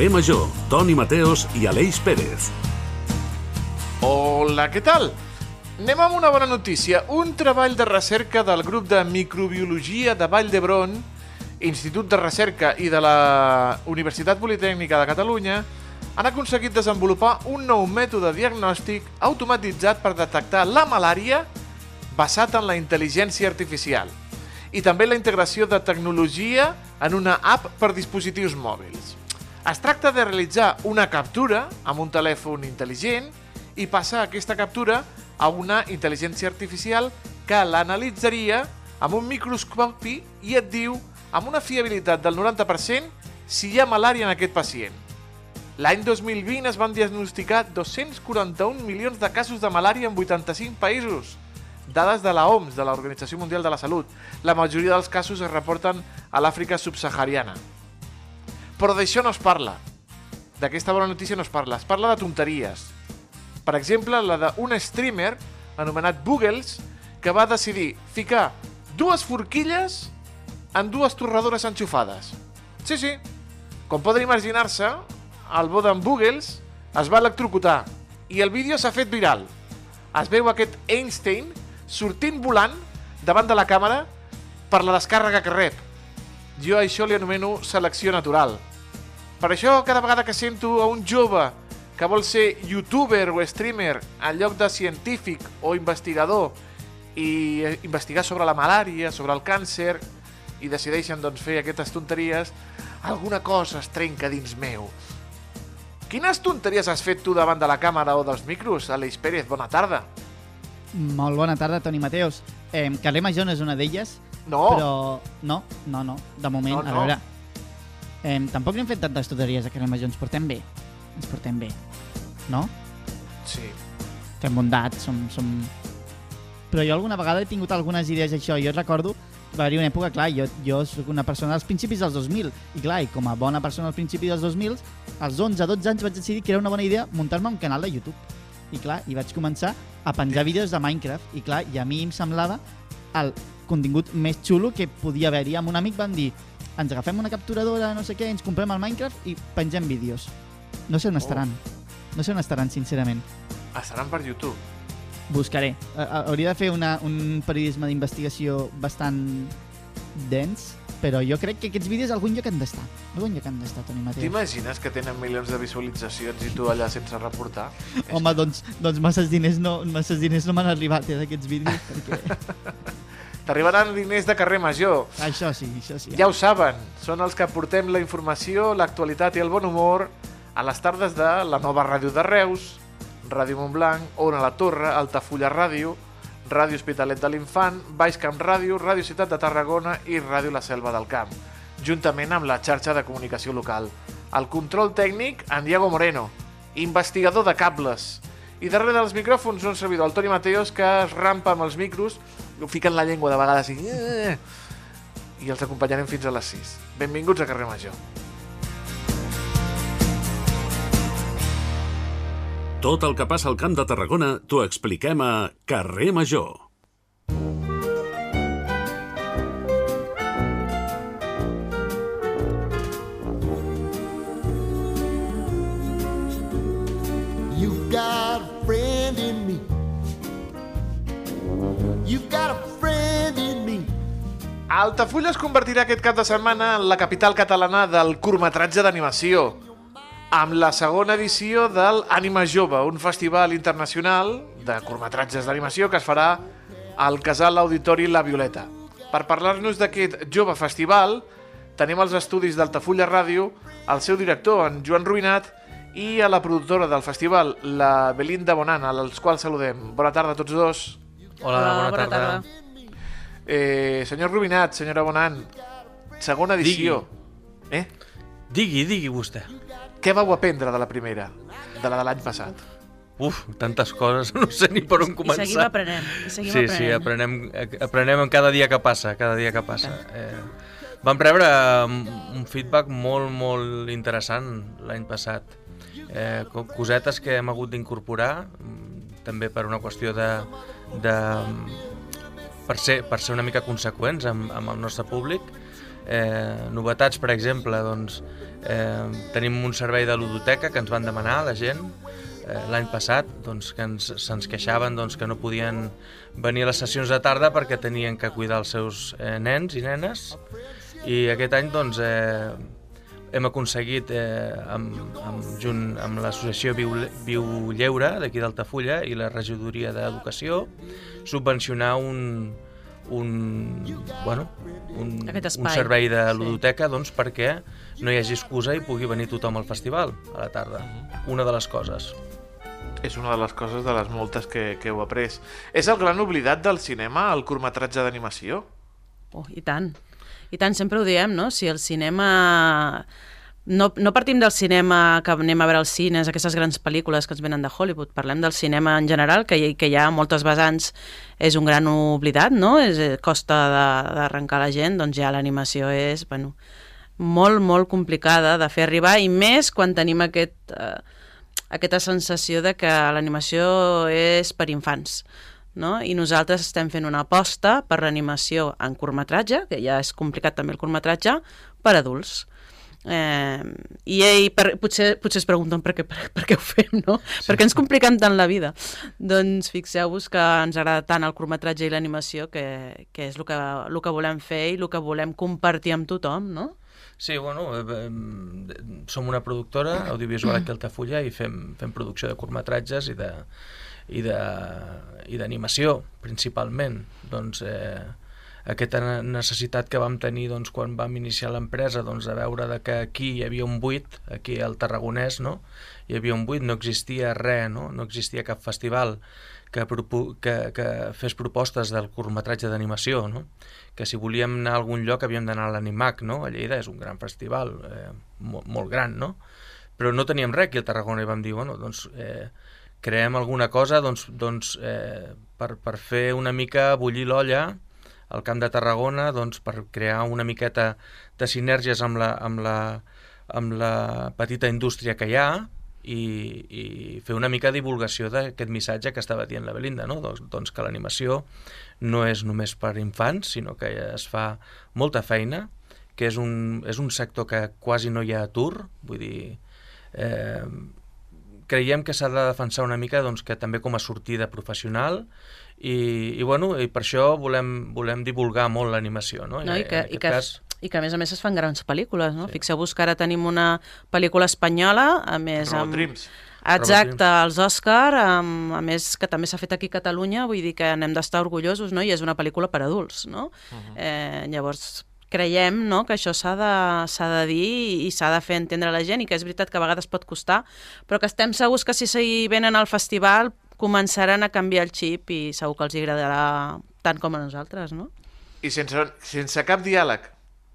Carrer Major, Toni Mateos i Aleix Pérez. Hola, què tal? Anem amb una bona notícia. Un treball de recerca del grup de microbiologia de Vall d'Hebron, Institut de Recerca i de la Universitat Politècnica de Catalunya han aconseguit desenvolupar un nou mètode diagnòstic automatitzat per detectar la malària basat en la intel·ligència artificial i també la integració de tecnologia en una app per dispositius mòbils. Es tracta de realitzar una captura amb un telèfon intel·ligent i passar aquesta captura a una intel·ligència artificial que l'analitzaria amb un microscopi i et diu amb una fiabilitat del 90% si hi ha malària en aquest pacient. L'any 2020 es van diagnosticar 241 milions de casos de malària en 85 països. Dades de la OMS, de l'Organització Mundial de la Salut. La majoria dels casos es reporten a l'Àfrica subsahariana. Però d'això no es parla. D'aquesta bona notícia no es parla. Es parla de tonteries. Per exemple, la d'un streamer anomenat Boogles que va decidir ficar dues forquilles en dues torradores enxufades. Sí, sí. Com poden imaginar-se, el bo d'en Boogles es va electrocutar i el vídeo s'ha fet viral. Es veu aquest Einstein sortint volant davant de la càmera per la descàrrega que rep. Jo això li anomeno selecció natural. Per això, cada vegada que sento a un jove que vol ser youtuber o streamer en lloc de científic o investigador i eh, investigar sobre la malària, sobre el càncer, i decideixen doncs, fer aquestes tonteries, alguna cosa es trenca dins meu. Quines tonteries has fet tu davant de la càmera o dels micros, Aleix Pérez? Bona tarda. Molt bona tarda, Toni Mateos. Eh, Carrer Major no és una d'elles, No, però... No, no, no. De moment, No, no. a veure... Eh, tampoc hem fet tantes tutories a Carrer Major, ens portem bé. Ens portem bé. No? sí. Fem bondat, som, som... Però jo alguna vegada he tingut algunes idees d'això. Jo recordo, va haver una època, clar, jo, jo sóc una persona dels principis dels 2000, i clar, i com a bona persona al principi dels 2000, als 11-12 anys vaig decidir que era una bona idea muntar-me un canal de YouTube. I clar, i vaig començar a penjar vídeos de Minecraft, i clar, i a mi em semblava el contingut més xulo que podia haver-hi. Amb un amic van dir, ens agafem una capturadora, no sé què, ens comprem el Minecraft i pengem vídeos. No sé on estaran. No sé on estaran, sincerament. Estaran per YouTube. Buscaré. A- a- Hauria de fer una, un periodisme d'investigació bastant dens, però jo crec que aquests vídeos algun lloc han d'estar. Algun lloc han d'estar, Toni Mateu. T'imagines que tenen milions de visualitzacions i tu allà sense reportar? Home, doncs, doncs masses diners no, masses diners no m'han arribat eh, d'aquests vídeos, perquè... T'arribaran diners de carrer major. això sí, això sí. Ja ho saben, són els que portem la informació, l'actualitat i el bon humor a les tardes de la nova ràdio de Reus, Ràdio Montblanc, Ona la Torre, Altafulla Ràdio, Ràdio Hospitalet de l'Infant, Baix Camp Ràdio, Ràdio Ciutat de Tarragona i Ràdio La Selva del Camp, juntament amb la xarxa de comunicació local. El control tècnic, en Diego Moreno, investigador de cables. I darrere dels micròfons un servidor, el Toni Mateos, que es rampa amb els micros, fiquen la llengua de vegades i... "Eh", i els acompanyarem fins a les 6. Benvinguts a Carrer Major. Tot el que passa al Camp de Tarragona t'ho expliquem a Carrer Major. Altafulla es convertirà aquest cap de setmana en la capital catalana del curtmetratge d'animació, amb la segona edició del Ànima Jove, un festival internacional de curtmetratges d'animació que es farà al Casal Auditori La Violeta. Per parlar-nos d'aquest jove festival, tenim als estudis d'Altafulla Ràdio el seu director, en Joan Ruïnat, i a la productora del festival, la Belinda Bonan, als quals saludem. Bona tarda a tots dos. Hola, bona, tarda. Eh, senyor Rubinat, senyora Bonan, segona edició. Eh? Digui, digui vostè. Què vau aprendre de la primera, de la de l'any passat? Uf, tantes coses, no sé ni per on I començar. seguim aprenent. I seguim sí, aprenent. sí, aprenem, aprenem en cada dia que passa, cada dia que passa. Eh, vam rebre um, un feedback molt, molt interessant l'any passat. Eh, co- cosetes que hem hagut d'incorporar, mm, també per una qüestió de... de per, ser, per ser una mica conseqüents amb, amb el nostre públic, Eh, novetats, per exemple, doncs, eh, tenim un servei de ludoteca que ens van demanar la gent eh, l'any passat, doncs, que ens, se'ns queixaven doncs, que no podien venir a les sessions de tarda perquè tenien que cuidar els seus eh, nens i nenes. I aquest any doncs, eh, hem aconseguit eh, amb, amb, junt amb l'associació Viu, Viu Lleure d'aquí d'Altafulla i la regidoria d'Educació subvencionar un, un, bueno, un, un servei de Sí. ludoteca doncs, perquè no hi hagi excusa i pugui venir tothom al festival a la tarda. Una de les coses. És una de les coses de les moltes que, que heu après. És el gran oblidat del cinema, el curtmetratge d'animació? Oh, I tant. I tant, sempre ho diem, no? Si el cinema... No, no partim del cinema que anem a veure als cines, aquestes grans pel·lícules que ens venen de Hollywood, parlem del cinema en general, que, hi- que hi ha moltes vessants, és un gran oblidat, no? És, eh, costa d'arrencar la gent, doncs ja l'animació és, bueno, molt, molt complicada de fer arribar, i més quan tenim aquest, eh, aquesta sensació de que l'animació és per infants no? i nosaltres estem fent una aposta per l'animació en curtmetratge, que ja és complicat també el curtmetratge, per adults. Eh, i, i per, potser, potser es pregunten per què, per, per què ho fem, no? Sí. Per què ens compliquem tant la vida? Doncs fixeu-vos que ens agrada tant el curtmetratge i l'animació que, que és el que, el que volem fer i el que volem compartir amb tothom, no? Sí, bueno, eh, eh, som una productora audiovisual aquí a Altafulla i fem, fem producció de curtmetratges i de i d'animació, principalment. Doncs eh, aquesta ne- necessitat que vam tenir doncs, quan vam iniciar l'empresa doncs, de veure de que aquí hi havia un buit, aquí al Tarragonès, no? hi havia un buit, no existia res, no, no existia cap festival que, que, que fes propostes del curtmetratge d'animació, no? que si volíem anar a algun lloc havíem d'anar a l'Animac, no? a Lleida és un gran festival, eh, molt, molt gran, no? però no teníem res aquí a Tarragona i vam dir, bueno, doncs eh, creem alguna cosa doncs, doncs, eh, per, per fer una mica bullir l'olla al Camp de Tarragona doncs, per crear una miqueta de sinergies amb la, amb la, amb la petita indústria que hi ha i, i fer una mica de divulgació d'aquest missatge que estava dient la Belinda, no? doncs, doncs que l'animació no és només per infants, sinó que es fa molta feina, que és un, és un sector que quasi no hi ha atur, vull dir, eh, creiem que s'ha de defensar una mica doncs, que també com a sortida professional i, i, bueno, i per això volem, volem divulgar molt l'animació. No? no? I, que, en i, que, cas, I que a més a més es fan grans pel·lícules, no? Sí. Fixeu-vos que ara tenim una pel·lícula espanyola, a més... Robot amb... Dreams. Exacte, els Òscar, a més que també s'ha fet aquí a Catalunya, vull dir que n'hem d'estar orgullosos, no? I és una pel·lícula per adults, no? Uh -huh. eh, llavors, creiem no, que això s'ha de, de dir i s'ha de fer entendre a la gent i que és veritat que a vegades pot costar, però que estem segurs que si s'hi venen al festival començaran a canviar el xip i segur que els agradarà tant com a nosaltres, no? I sense, sense cap diàleg,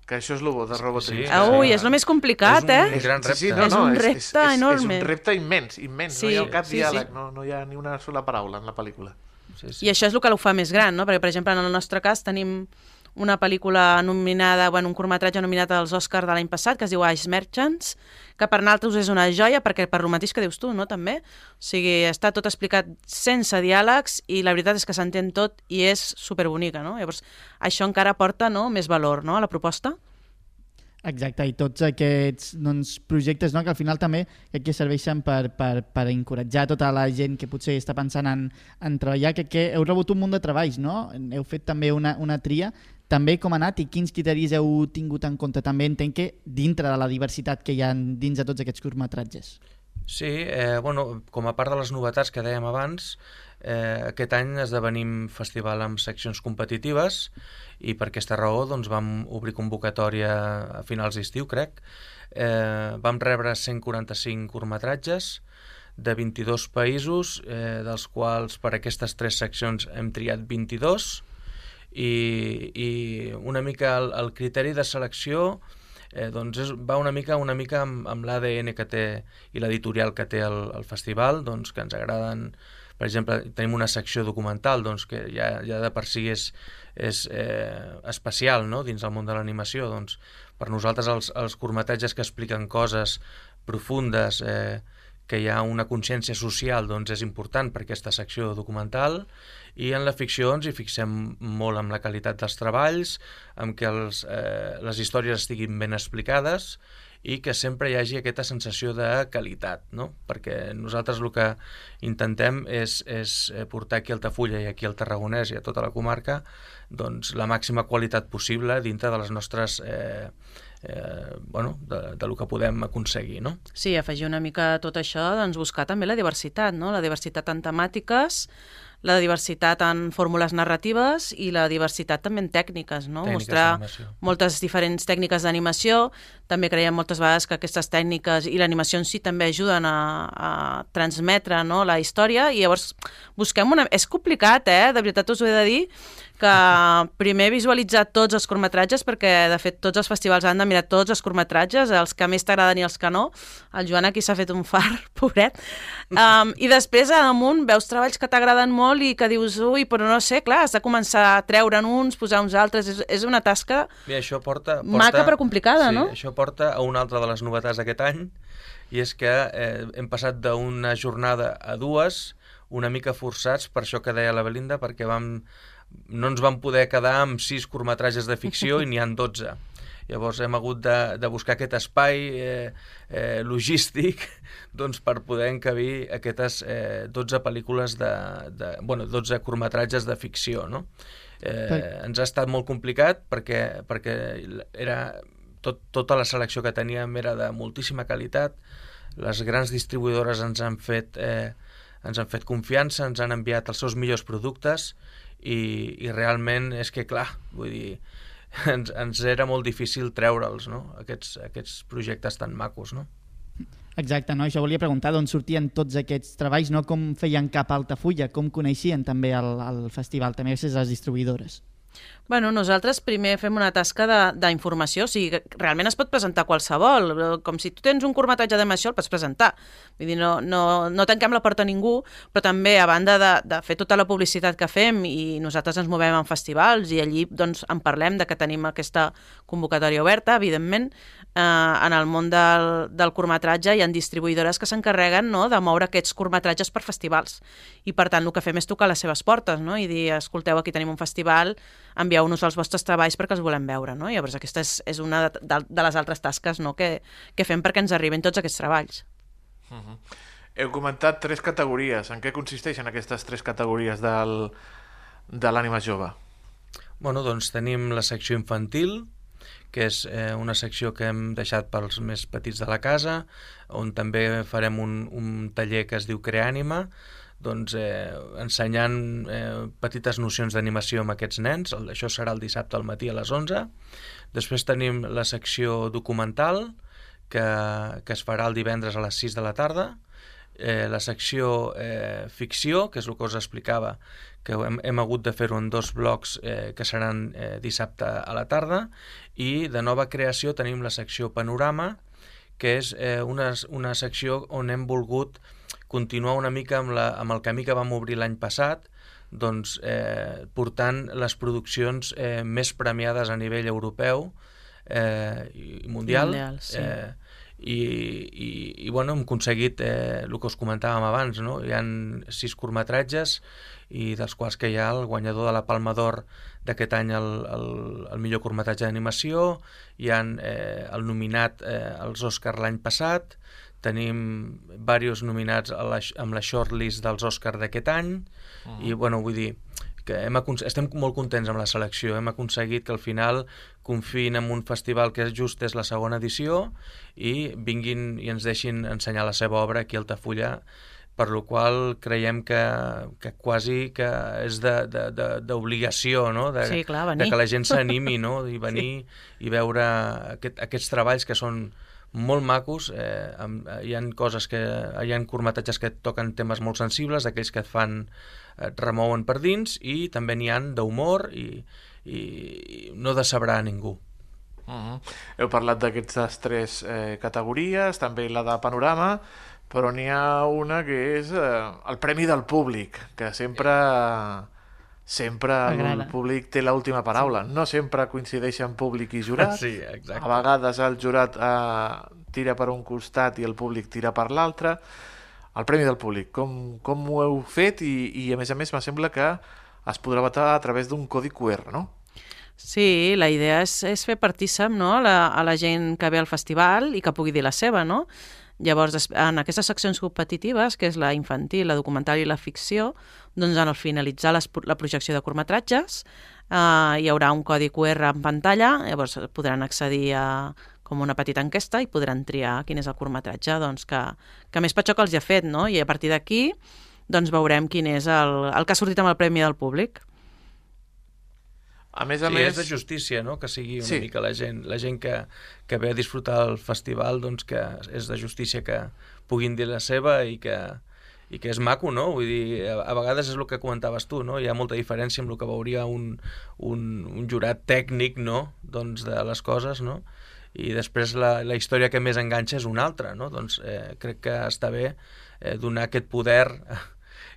que això és el bo de Robot Sí. Dreams. Ah, ui, és el més complicat, és un, eh? un gran repte. Sí, sí, no, És no, un és, repte és, és, enorme. És un repte immens, immens. Sí, no hi ha cap sí, diàleg, sí. No, no hi ha ni una sola paraula en la pel·lícula. Sí, sí. I això és el que ho fa més gran, no? Perquè, per exemple, en el nostre cas tenim una pel·lícula nominada, bueno, un curtmetratge nominat als Oscars de l'any passat, que es diu Ice Merchants, que per nosaltres és una joia, perquè per lo mateix que dius tu, no?, també. O sigui, està tot explicat sense diàlegs i la veritat és que s'entén tot i és superbonica, no? Llavors, això encara porta no, més valor, no?, a la proposta. Exacte, i tots aquests doncs, projectes no, que al final també que serveixen per, per, per encoratjar tota la gent que potser està pensant en, en treballar, que, que heu rebut un munt de treballs, no? Heu fet també una, una tria. També com ha anat i quins criteris heu tingut en compte? També entenc que dintre de la diversitat que hi ha dins de tots aquests curtmetratges. Sí, eh, bueno, com a part de les novetats que dèiem abans, eh, aquest any esdevenim festival amb seccions competitives i per aquesta raó doncs, vam obrir convocatòria a finals d'estiu, crec. Eh, vam rebre 145 curtmetratges de 22 països, eh, dels quals per aquestes tres seccions hem triat 22 i, i una mica el, el criteri de selecció eh, doncs és, va una mica una mica amb, amb l'ADN que té i l'editorial que té el, el festival, doncs que ens agraden per exemple, tenim una secció documental doncs, que ja, ja de per si és, és eh, especial no? dins el món de l'animació. Doncs, per nosaltres els, els curtmetratges que expliquen coses profundes, eh, que hi ha una consciència social doncs és important per aquesta secció documental i en la ficció ens hi fixem molt amb la qualitat dels treballs, amb que els, eh, les històries estiguin ben explicades i que sempre hi hagi aquesta sensació de qualitat, no? perquè nosaltres el que intentem és, és eh, portar aquí al Tafulla i aquí al Tarragonès i a tota la comarca doncs, la màxima qualitat possible dintre de les nostres eh, eh, bueno, de, de lo que podem aconseguir, no? Sí, afegir una mica a tot això, doncs buscar també la diversitat, no? La diversitat en temàtiques, la diversitat en fórmules narratives i la diversitat també en tècniques, no? Tècniques Mostrar moltes diferents tècniques d'animació. També creiem moltes vegades que aquestes tècniques i l'animació en si també ajuden a, a transmetre no? la història i llavors busquem una... És complicat, eh? De veritat us ho he de dir, que primer visualitzar tots els curtmetratges perquè de fet tots els festivals han de mirar tots els curtmetratges, els que més t'agraden i els que no. El Joan aquí s'ha fet un far, pobret. Um, I després a damunt veus treballs que t'agraden molt i que dius, ui, però no sé, clar, has de començar a treure'n uns, posar uns altres, és, és una tasca Bé, això porta, porta... Maca però complicada, sí, no? això porta a una altra de les novetats d'aquest any, i és que eh, hem passat d'una jornada a dues, una mica forçats per això que deia la Belinda, perquè vam, no ens vam poder quedar amb sis curtmetratges de ficció i n'hi han 12. Llavors hem hagut de, de buscar aquest espai eh, eh, logístic doncs, per poder encabir aquestes eh, 12 pel·lícules de, de... bueno, 12 curtmetratges de ficció, no? Eh, ens ha estat molt complicat perquè, perquè era tot, tota la selecció que teníem era de moltíssima qualitat, les grans distribuïdores ens han fet, eh, ens han fet confiança, ens han enviat els seus millors productes i, i realment és que, clar, vull dir, ens, ens era molt difícil treure'ls, no?, aquests, aquests projectes tan macos, no? Exacte, no? això volia preguntar d'on sortien tots aquests treballs, no com feien cap a Altafulla, com coneixien també el, el festival, també gràcies a les distribuïdores. Bueno, nosaltres primer fem una tasca d'informació, o sigui, realment es pot presentar qualsevol, com si tu tens un curtmetratge d'animació el pots presentar. Vull dir, no, no, no tanquem la porta a ningú, però també, a banda de, de fer tota la publicitat que fem i nosaltres ens movem en festivals i allí doncs, en parlem de que tenim aquesta convocatòria oberta, evidentment, eh, en el món del, del curtmetratge hi ha distribuïdores que s'encarreguen no, de moure aquests curtmetratges per festivals i per tant el que fem és tocar les seves portes no? i dir, escolteu, aquí tenim un festival envieu-nos els vostres treballs perquè els volem veure no? i llavors aquesta és, és una de, de, de les altres tasques no? que, que fem perquè ens arriben tots aquests treballs Heu comentat tres categories. En què consisteixen aquestes tres categories del, de l'ànima jove? Bueno, doncs tenim la secció infantil, que és eh, una secció que hem deixat pels més petits de la casa, on també farem un, un taller que es diu Creànima, doncs, eh, ensenyant eh, petites nocions d'animació amb aquests nens. Això serà el dissabte al matí a les 11. Després tenim la secció documental, que, que es farà el divendres a les 6 de la tarda. Eh, la secció eh, ficció, que és el que us explicava, que hem, hem hagut de fer-ho en dos blocs eh, que seran eh, dissabte a la tarda, i de nova creació tenim la secció panorama, que és eh, una, una secció on hem volgut continuar una mica amb, la, amb el camí que vam obrir l'any passat, doncs, eh, portant les produccions eh, més premiades a nivell europeu eh, i mundial. Mundial, sí. eh, i, i, i bueno, hem aconseguit eh, el que us comentàvem abans, no? hi han sis curtmetratges i dels quals que hi ha el guanyador de la Palma d'Or d'aquest any el, el, el millor curtmetratge d'animació, hi ha eh, el nominat eh, als Oscar l'any passat, tenim diversos nominats a la, amb la shortlist dels Oscar d'aquest any, Mm. i bueno, vull dir que hem estem molt contents amb la selecció, hem aconseguit que al final confiïn en un festival que just és la segona edició i vinguin i ens deixin ensenyar la seva obra aquí a Altafulla, per lo qual creiem que, que quasi que és de- de- de- d'obligació, no? De, Sí, clar, de que la gent s'animi, no? I venir sí. i veure aquest, aquests treballs que són molt macos, eh, amb, hi han coses que, hi han curtmetratges que toquen temes molt sensibles, aquells que et fan, et remouen per dins, i també n'hi han d'humor i, i, i no decebrar a ningú. Uh -huh. Heu parlat d'aquestes tres eh, categories, també la de panorama, però n'hi ha una que és eh, el Premi del Públic, que sempre sempre el públic té l'última paraula. No sempre coincideixen públic i jurat. Sí, exacte. A vegades el jurat eh, tira per un costat i el públic tira per l'altre. El Premi del Públic. Com, com ho heu fet i, i a més a més me sembla que es podrà votar a través d'un codi QR, no? Sí, la idea és, és fer partícip no? la, a la gent que ve al festival i que pugui dir la seva, no? Llavors, en aquestes seccions competitives, que és la infantil, la documental i la ficció, doncs al finalitzar les, la projecció de curtmetratges eh, hi haurà un codi QR en pantalla, llavors podran accedir a com una petita enquesta i podran triar quin és el curtmetratge doncs, que, que més patxoc els hi ha fet, no? I a partir d'aquí doncs veurem quin és el, el que ha sortit amb el Premi del Públic. A més a Sí, més... és de justícia, no?, que sigui una Sí. mica la gent, la gent que, que ve a disfrutar del festival, doncs que és de justícia que puguin dir la seva i que, i que és maco, no? Vull dir, a, a vegades és el que comentaves tu, no? Hi ha molta diferència amb el que veuria un, un, un jurat tècnic, no?, doncs de les coses, no? I després la, la història que més enganxa és una altra, no? Doncs eh, crec que està bé eh, donar aquest poder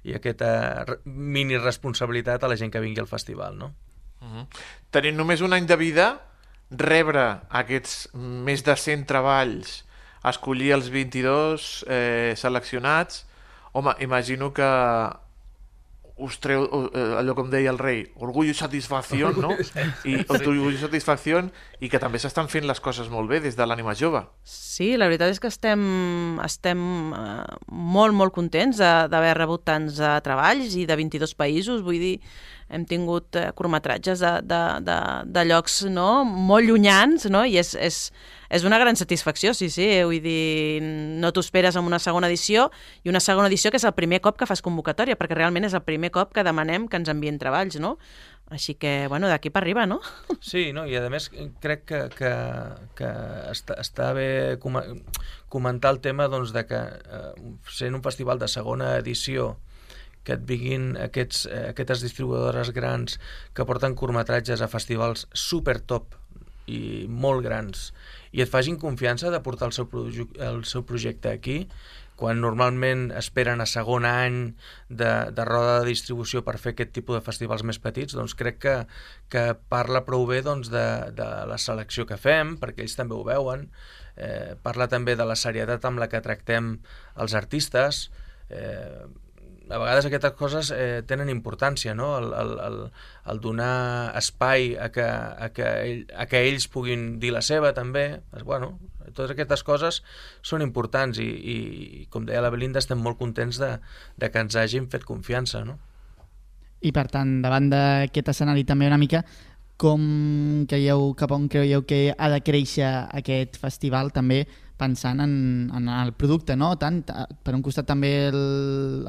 i aquesta mini responsabilitat a la gent que vingui al festival, no? Tenint només un any de vida, rebre aquests més de 100 treballs, escollir els 22 eh, seleccionats, home, imagino que us treu eh, allò com deia el rei, orgull i satisfacció, no? I orgull i satisfacció i que també s'estan fent les coses molt bé des de l'ànima jove. Sí, la veritat és que estem, estem eh, molt, molt contents de- d'haver rebut tants eh, treballs i de 22 països, vull dir, hem tingut curtmetratges de, de, de, de llocs no? molt llunyans, no? i és, és, és una gran satisfacció, sí, sí, vull dir, no t'ho esperes en una segona edició, i una segona edició que és el primer cop que fas convocatòria, perquè realment és el primer cop que demanem que ens envien treballs, no? Així que, bueno, d'aquí per arriba, no? Sí, no? i a més crec que, que, que està, està bé com comentar el tema doncs, de que eh, sent un festival de segona edició que et vinguin aquests, eh, aquestes distribuïdores grans que porten curtmetratges a festivals super top i molt grans. I et facin confiança de portar el seu, el seu projecte aquí. Quan normalment esperen a segon any de, de roda de distribució per fer aquest tipus de festivals més petits, doncs crec que, que parla prou bé doncs, de, de la selecció que fem, perquè ells també ho veuen, eh, parla també de la serietat amb la que tractem els artistes, eh, a vegades aquestes coses eh, tenen importància, no? El, el, el, el donar espai a que, a, que ell, a que ells puguin dir la seva també, és, bueno, totes aquestes coses són importants i, i com deia la Belinda, estem molt contents de, de que ens hagin fet confiança, no? I per tant, davant d'aquest escenari també una mica, com creieu, cap on creieu que ha de créixer aquest festival també pensant en, en el producte, no? Tant, eh, per un costat també el,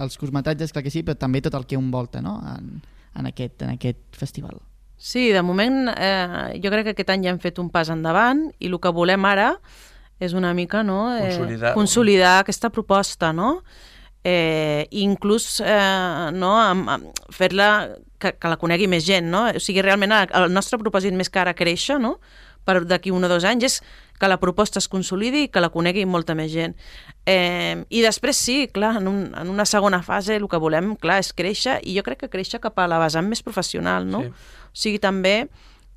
els curtmetratges, clar que sí, però també tot el que envolta no? en, en, aquest, en aquest festival. Sí, de moment eh, jo crec que aquest any ja hem fet un pas endavant i el que volem ara és una mica no, eh, Consolidar-ho. consolidar aquesta proposta, no? Eh, i inclús eh, no, fer-la que, que la conegui més gent, no? O sigui, realment el, el nostre propòsit més que ara créixer, no? per d'aquí un o dos anys és que la proposta es consolidi i que la conegui molta més gent. Eh, I després sí, clar, en, un, en una segona fase el que volem, clar, és créixer i jo crec que créixer cap a la vessant més professional, no? Sí. O sigui, també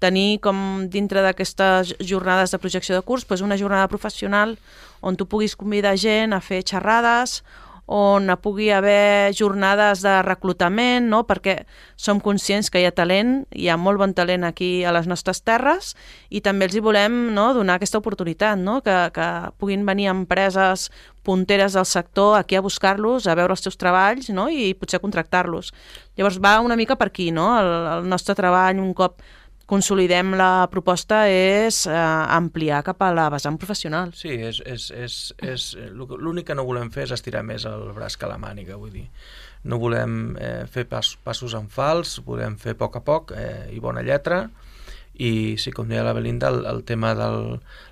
tenir com dintre d'aquestes jornades de projecció de curs doncs una jornada professional on tu puguis convidar gent a fer xerrades, on pugui haver jornades de reclutament, no? perquè som conscients que hi ha talent, hi ha molt bon talent aquí a les nostres terres i també els hi volem no? donar aquesta oportunitat, no? que, que puguin venir empreses punteres del sector aquí a buscar-los, a veure els seus treballs no? i potser contractar-los. Llavors va una mica per aquí, no? el, el nostre treball un cop consolidem la proposta és eh, ampliar cap a la vessant professional. Sí, és, és, és, és, l'únic que no volem fer és estirar més el braç que la màniga, vull dir. No volem eh, fer pas, passos en fals, volem fer a poc a poc eh, i bona lletra, i sí, com deia la Belinda, el, el tema de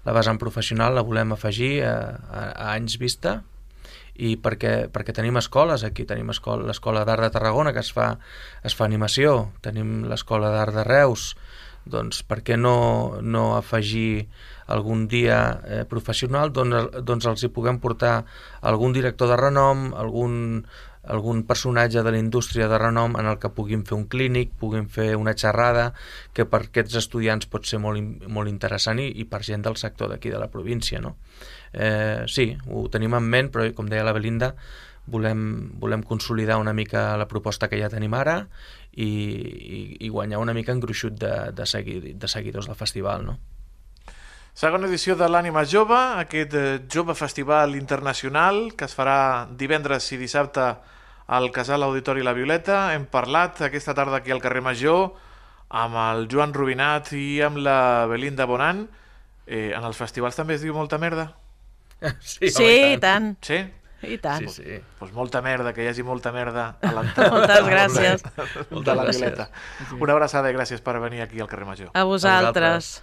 la vessant professional la volem afegir a, a, a anys vista, i perquè, perquè tenim escoles aquí, tenim escola, l'escola d'art de Tarragona que es fa, es fa animació, tenim l'escola d'art de Reus, doncs per què no, no afegir algun dia eh, professional doncs, doncs els hi puguem portar algun director de renom, algun, algun personatge de la indústria de renom en el que puguin fer un clínic, puguin fer una xerrada, que per aquests estudiants pot ser molt, molt interessant i, i per gent del sector d'aquí de la província, no? Eh, sí, ho tenim en ment, però com deia la Belinda, volem, volem consolidar una mica la proposta que ja tenim ara i, i, i guanyar una mica en gruixut de, de, segui, de seguidors del festival, no? Segona edició de l'Ànima Jove, aquest eh, Jove Festival Internacional que es farà divendres i dissabte al Casal Auditori La Violeta. Hem parlat aquesta tarda aquí al carrer Major amb el Joan Rubinat i amb la Belinda Bonan. Eh, en els festivals també es diu molta merda? Sí, Sí, home, i tant. Sí? I tant. Sí, sí. Pues molta merda, que hi hagi molta merda a l'entorn. Moltes gràcies. de la gràcies. Violeta. Una abraçada i gràcies per venir aquí al carrer Major. A vosaltres.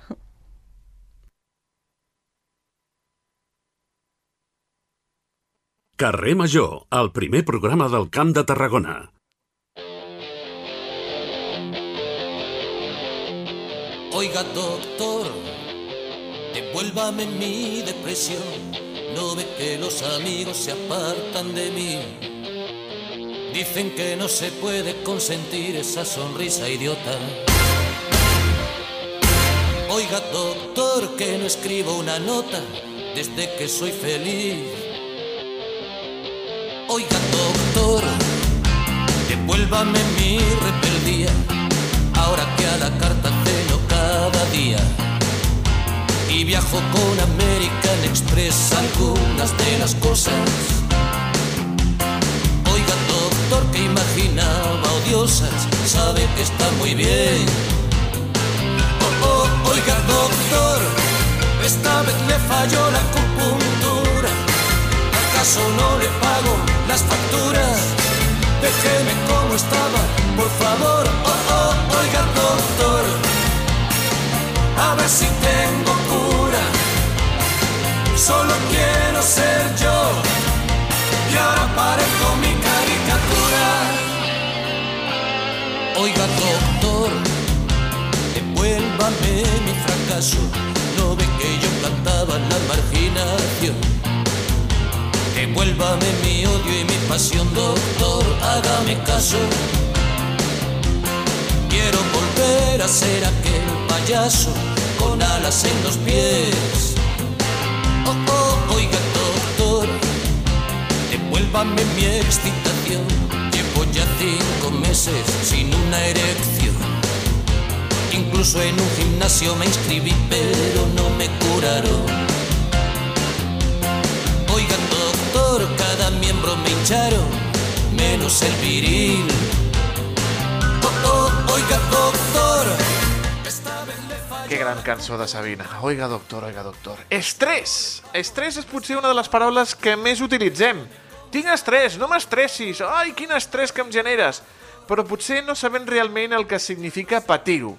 Carrer Major, el primer programa del Camp de Tarragona. Oiga, doctor, devuélvame mi depresión. No ve que los amigos se apartan de mí. Dicen que no se puede consentir esa sonrisa idiota. Oiga, doctor, que no escribo una nota desde que soy feliz. Oiga, doctor, devuélvame mi rebeldía. Ahora que a la carta celo cada día y viajo con American Express algunas de las cosas. Oiga, doctor, que imaginaba odiosas, sabe que está muy bien. Oh, oh, oiga, doctor, esta vez le falló la acupuntura. ¿Acaso no le pago las facturas? Déjeme como estaba, por favor. Oh, oh, oiga, doctor, a ver si tengo. Solo quiero ser yo y ahora parezco mi caricatura. Oiga, doctor, devuélvame mi fracaso. No ve que yo cantaba la marginación. Devuélvame mi odio y mi pasión, doctor, hágame caso. Quiero volver a ser aquel payaso con alas en los pies. Devuélvame mi excitación. Llevo ya cinco meses sin una erección. Incluso en un gimnasio me inscribí, pero no me curaron. Oiga, doctor, cada miembro me hincharon, menos el viril. Oh, oh, oiga, doctor. Que gran cançó de Sabina. Oiga, doctor, oiga, doctor. Estrès! Estrès és potser una de les paraules que més utilitzem. Tinc estrès, no m'estressis. Ai, quin estrès que em generes. Però potser no sabem realment el que significa patir-ho.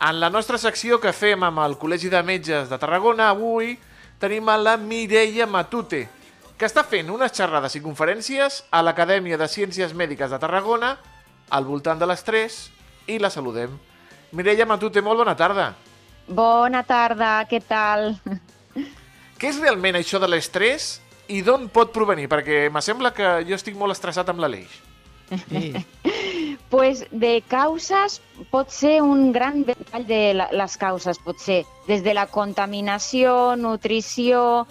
En la nostra secció que fem amb el Col·legi de Metges de Tarragona, avui tenim a la Mireia Matute, que està fent unes xerrades i conferències a l'Acadèmia de Ciències Mèdiques de Tarragona al voltant de l'estrès i la saludem. Mireia Matute, molt bona tarda. Bona tarda, què tal? Què és realment això de l'estrès i d'on pot provenir? Perquè me sembla que jo estic molt estressat amb l'Aleix. Sí. pues de causes pot ser un gran ventall de la, les causes, pot ser des de la contaminació, nutrició,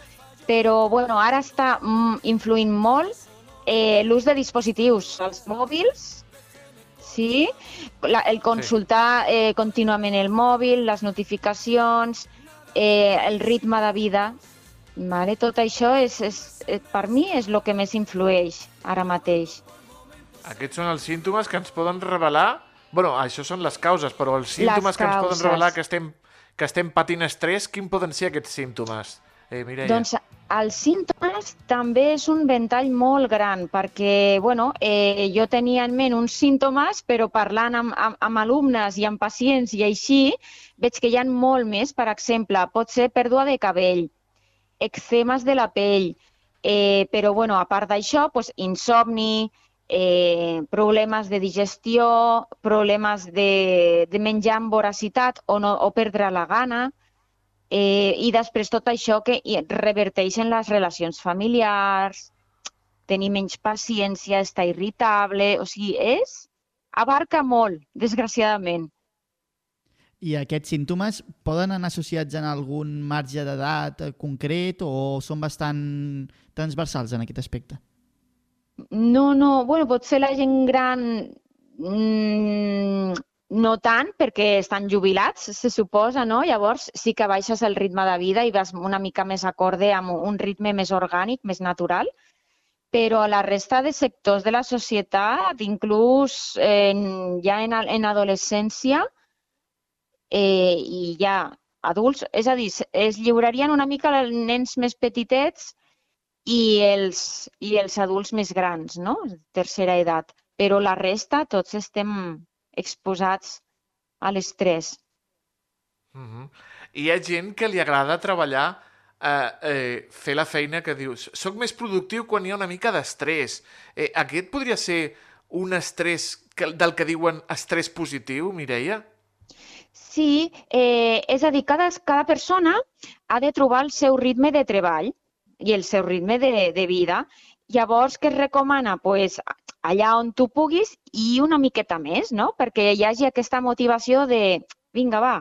però bueno, ara està mm, influint molt eh, l'ús de dispositius, els mòbils, sí, la, el consultar eh, contínuament el mòbil, les notificacions, eh, el ritme de vida, vale? tot això és, és, eh, per mi és el que més influeix ara mateix. Aquests són els símptomes que ens poden revelar... bueno, això són les causes, però els símptomes que ens poden revelar que estem, que estem patint estrès, quin poden ser aquests símptomes? Eh, Mireia. Doncs els símptomes també és un ventall molt gran, perquè bueno, eh, jo tenia en ment uns símptomes, però parlant amb, amb, amb alumnes i amb pacients i així, veig que hi ha molt més. Per exemple, pot ser pèrdua de cabell, eczemes de la pell, eh, però bueno, a part d'això, doncs, insomni, eh, problemes de digestió, problemes de, de menjar amb voracitat o, no, o perdre la gana, eh, i després tot això que reverteix en les relacions familiars, tenir menys paciència, estar irritable, o sigui, és... abarca molt, desgraciadament. I aquests símptomes poden anar associats en algun marge d'edat concret o són bastant transversals en aquest aspecte? No, no, bueno, potser la gent gran mm, no tant, perquè estan jubilats, se suposa, no? Llavors sí que baixes el ritme de vida i vas una mica més acorde amb un ritme més orgànic, més natural, però a la resta de sectors de la societat, inclús en, ja en, en adolescència eh, i ja adults, és a dir, es lliurarien una mica els nens més petitets i els, i els adults més grans, no? Tercera edat. Però la resta, tots estem exposats a l'estrès. Uh -huh. Hi ha gent que li agrada treballar, eh, eh, fer la feina que dius soc més productiu quan hi ha una mica d'estrès. Eh, aquest podria ser un estrès que, del que diuen estrès positiu, Mireia? Sí, eh, és a dir, cada, cada persona ha de trobar el seu ritme de treball i el seu ritme de, de vida. Llavors, què es recomana? Pues, allà on tu puguis i una miqueta més, no? Perquè hi hagi aquesta motivació de, vinga, va,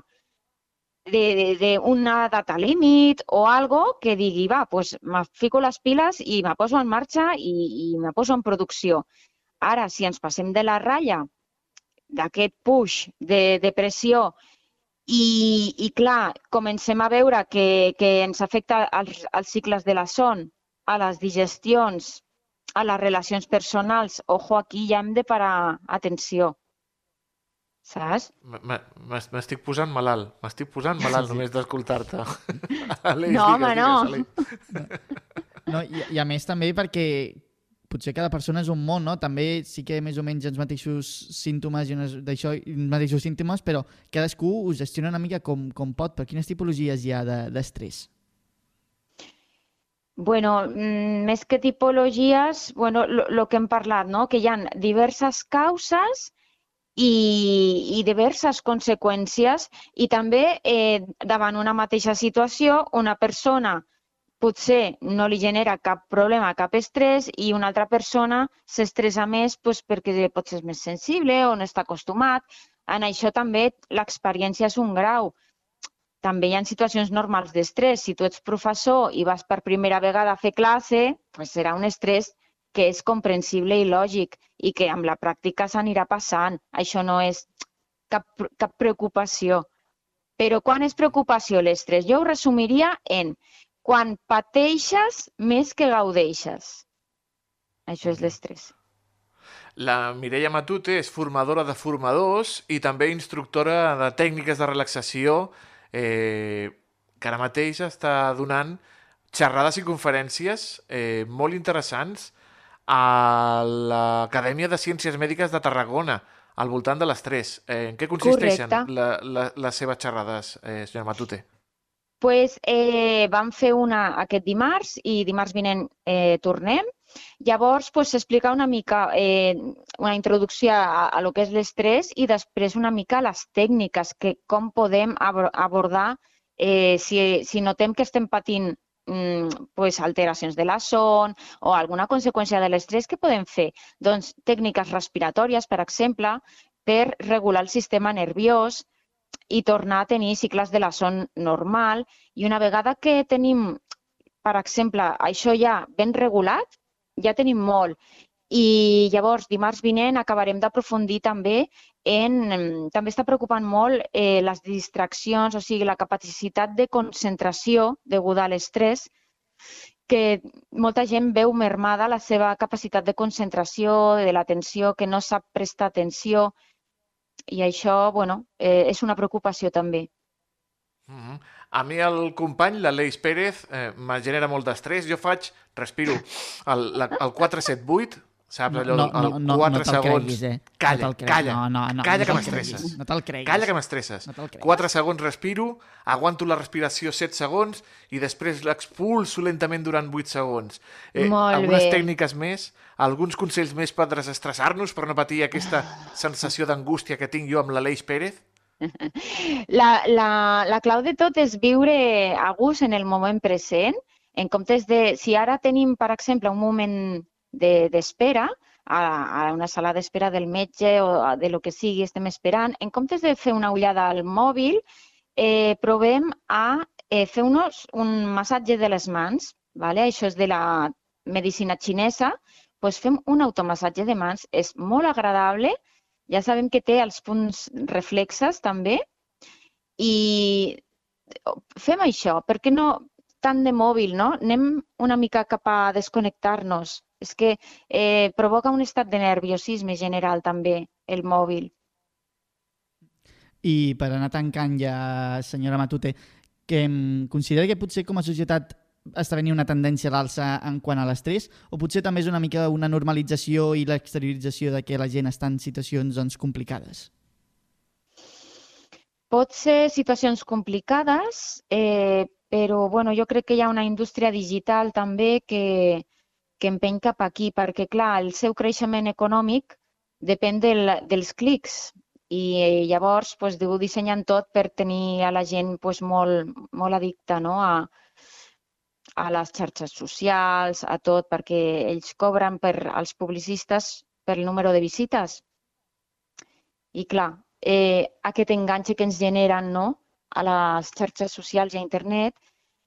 d'una data límit o algo que digui, va, pues me fico les piles i me poso en marxa i, i me poso en producció. Ara, si ens passem de la ratlla, d'aquest push de, de pressió i, i clar, comencem a veure que, que ens afecta als, als cicles de la son, a les digestions, a les relacions personals. Ojo, aquí ja hem de parar atenció. Saps? M'estic posant malalt. M'estic posant malalt sí. només d'escoltar-te. no, home, no. no i, I a més també perquè potser cada persona és un món, no? També sí que més o menys els mateixos símptomes i d'això, els mateixos símptomes, però cadascú ho gestiona una mica com, com pot. Per quines tipologies hi ha d'estrès? De, bueno, mm, més que tipologies, bueno, el que hem parlat, no? que hi ha diverses causes i, i diverses conseqüències i també eh, davant una mateixa situació una persona potser no li genera cap problema, cap estrès i una altra persona s'estressa més doncs, perquè pot ser més sensible o no està acostumat. En això també l'experiència és un grau. També hi ha situacions normals d'estrès. Si tu ets professor i vas per primera vegada a fer classe, doncs serà un estrès que és comprensible i lògic i que amb la pràctica s'anirà passant. Això no és cap, cap preocupació. Però quan és preocupació l'estrès? Jo ho resumiria en quan pateixes més que gaudeixes. Això és l'estrès. La Mireia Matute és formadora de formadors i també instructora de tècniques de relaxació eh, que ara mateix està donant xerrades i conferències eh, molt interessants a l'Acadèmia de Ciències Mèdiques de Tarragona al voltant de l'estrès. Eh, en què consisteixen la, la, les seves xerrades, eh, senyora Matute? Pues, eh, vam fer una aquest dimarts i dimarts vinent eh, tornem. Llavors, pues, s'explica una mica eh, una introducció a, a lo que és l'estrès i després una mica les tècniques, que com podem abordar eh, si, si notem que estem patint mm, pues, alteracions de la son o alguna conseqüència de l'estrès, què podem fer? Doncs tècniques respiratòries, per exemple, per regular el sistema nerviós, i tornar a tenir cicles de la son normal i una vegada que tenim, per exemple, això ja ben regulat, ja tenim molt. I llavors, dimarts vinent, acabarem d'aprofundir també en... També està preocupant molt eh, les distraccions, o sigui, la capacitat de concentració deguda a l'estrès, que molta gent veu mermada la seva capacitat de concentració, de l'atenció, que no sap prestar atenció, i això, bueno, eh, és una preocupació també. Mm -hmm. A mi el company, l'Aleix Pérez, eh, me genera molt d'estrès. Jo faig, respiro, el, la, el 478, saps allò, no, no, no, 4 no segons... Creguis, eh? Calla, no calla, no, no, no, calla no que m'estresses. No te'l creguis. Calla que m'estresses. No te 4 segons respiro, aguanto la respiració 7 segons i després l'expulso lentament durant 8 segons. Eh, Molt algunes bé. tècniques més, alguns consells més per desestressar-nos, per no patir aquesta sensació d'angústia que tinc jo amb l'Aleix Pérez? La, la, la clau de tot és viure a gust en el moment present, en comptes de, si ara tenim, per exemple, un moment d'espera, de, a, a una sala d'espera del metge o de lo que sigui estem esperant, en comptes de fer una ullada al mòbil, eh, provem a eh, fer unos, un massatge de les mans, vale? això és de la medicina xinesa, doncs fem un automassatge de mans. És molt agradable, ja sabem que té els punts reflexes també, i fem això, per què no tant de mòbil, no? Anem una mica cap a desconnectar-nos. És que eh, provoca un estat de nerviosisme general també, el mòbil. I per anar tancant ja, senyora Matute, que considera que potser com a societat està venint una tendència a l'alça en quant a l'estrès o potser també és una mica una normalització i l'exteriorització de que la gent està en situacions doncs, complicades? Pot ser situacions complicades, eh, però bueno, jo crec que hi ha una indústria digital també que, que empeny cap aquí, perquè clar, el seu creixement econòmic depèn del, dels clics i eh, llavors pues, deu dissenyant tot per tenir a la gent pues, molt, molt addicta no? a, a les xarxes socials, a tot, perquè ells cobren per als publicistes pel número de visites. I clar, eh, aquest enganxe que ens generen no? A les xarxes socials i a internet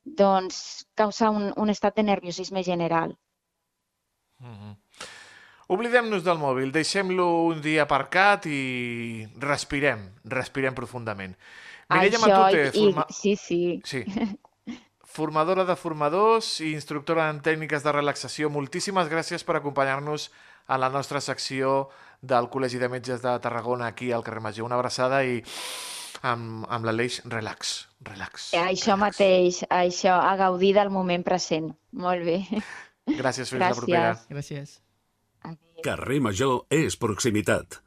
doncs causa un, un estat de nerviosisme general. Mm -hmm. Oblidem-nos del mòbil, deixem-lo un dia aparcat i respirem, respirem profundament. Mireia Això, Matute, i, forma... sí, sí. Sí. Formadora de formadors i instructora en tècniques de relaxació, moltíssimes gràcies per acompanyar-nos a la nostra secció del Col·legi de Metges de Tarragona aquí al carrer Major. Una abraçada i amb, amb l'Aleix, relax, relax. Això mateix, això, a gaudir del moment present. Molt bé. Gràcies, fins la propera. Gràcies. Gràcies. Carrer Major és proximitat.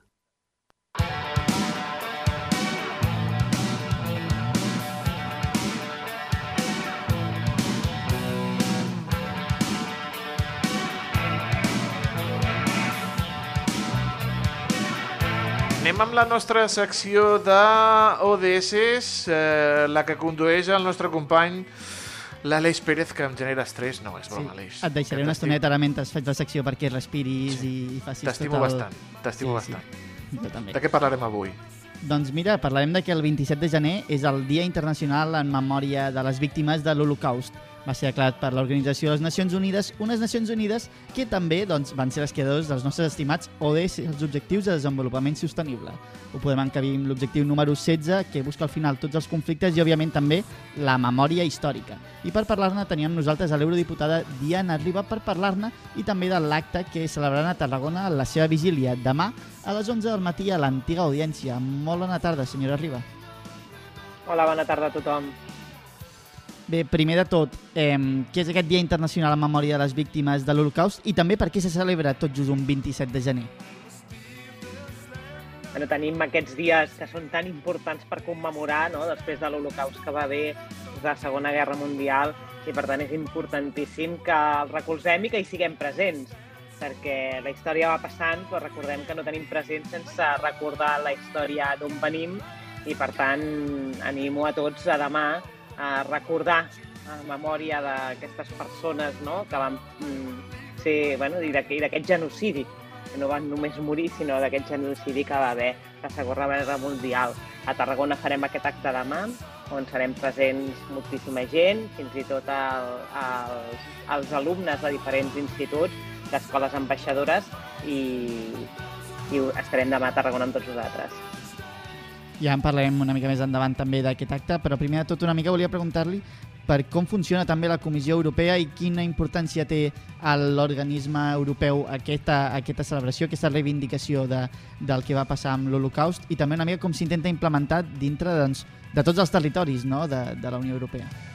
Anem amb la nostra secció d'ODS, eh, la que condueix el nostre company l'Aleix Pérez, que em genera estrès. No, és broma, Aleix. Et deixaré una t'estimo- estoneta ara mentre faig la secció perquè respiris i, i facis T'estimo tot el... bastant, t'estimo Sí, sí. bastant. Jo també. De què parlarem avui? Doncs mira, parlarem de que el 27 de gener és el Dia Internacional en memòria de les víctimes de l'Holocaust. Va ser declarat per l'Organització de les Nacions Unides, unes Nacions Unides que també doncs, van ser les creadors dels nostres estimats ODS, els Objectius de Desenvolupament Sostenible. Ho podem encabir amb l'objectiu número 16, que busca al final tots els conflictes i, òbviament, també la memòria històrica. I per parlar-ne teníem nosaltres a l'eurodiputada Diana Riba per parlar-ne i també de l'acte que celebraran a Tarragona la seva vigília demà a les 11 del matí a l'antiga audiència. Molt bona tarda, senyora Riba. Hola, bona tarda a tothom. Bé, primer de tot, eh, què és aquest Dia Internacional en memòria de les víctimes de l'Holocaust i també per què se celebra tot just un 27 de gener? Bueno, tenim aquests dies que són tan importants per commemorar, no?, després de l'Holocaust que va haver de la Segona Guerra Mundial, i per tant és importantíssim que el recolzem i que hi siguem presents, perquè la història va passant, però recordem que no tenim present sense recordar la història d'on venim, i per tant animo a tots a demà a recordar en memòria d'aquestes persones no? que van mm, ser, bueno, i d'aquest genocidi, que no van només morir, sinó d'aquest genocidi que va haver la Segona Guerra Mundial. A Tarragona farem aquest acte demà, on serem presents moltíssima gent, fins i tot el, els, els alumnes de diferents instituts, d'escoles ambaixadores, i, i estarem demà a Tarragona amb tots vosaltres. Ja en parlarem una mica més endavant també d'aquest acte, però primer de tot una mica volia preguntar-li per com funciona també la Comissió Europea i quina importància té a l'organisme europeu aquesta, aquesta celebració, aquesta reivindicació de, del que va passar amb l'Holocaust i també una mica com s'intenta implementar dintre doncs, de tots els territoris no? de, de la Unió Europea.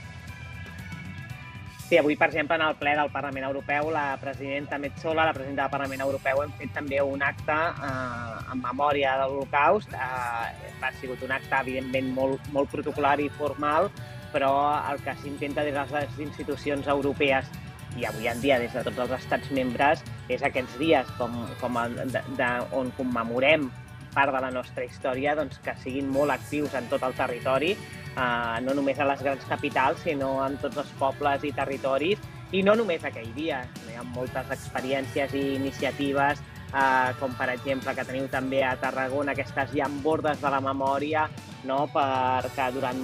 Sí, avui, per exemple, en el ple del Parlament Europeu, la presidenta Metzola, la presidenta del Parlament Europeu, hem fet també un acte eh, en memòria de l'Holocaust. Eh, ha sigut un acte, evidentment, molt, molt protocolar i formal, però el que s'intenta des de les institucions europees i avui en dia des de tots els estats membres és aquests dies com, com el, de, de, on commemorem part de la nostra història doncs, que siguin molt actius en tot el territori, eh, no només a les grans capitals, sinó en tots els pobles i territoris, i no només aquell dia. Hi ha moltes experiències i iniciatives, eh, com per exemple que teniu també a Tarragona aquestes llambordes de la memòria, no? perquè durant,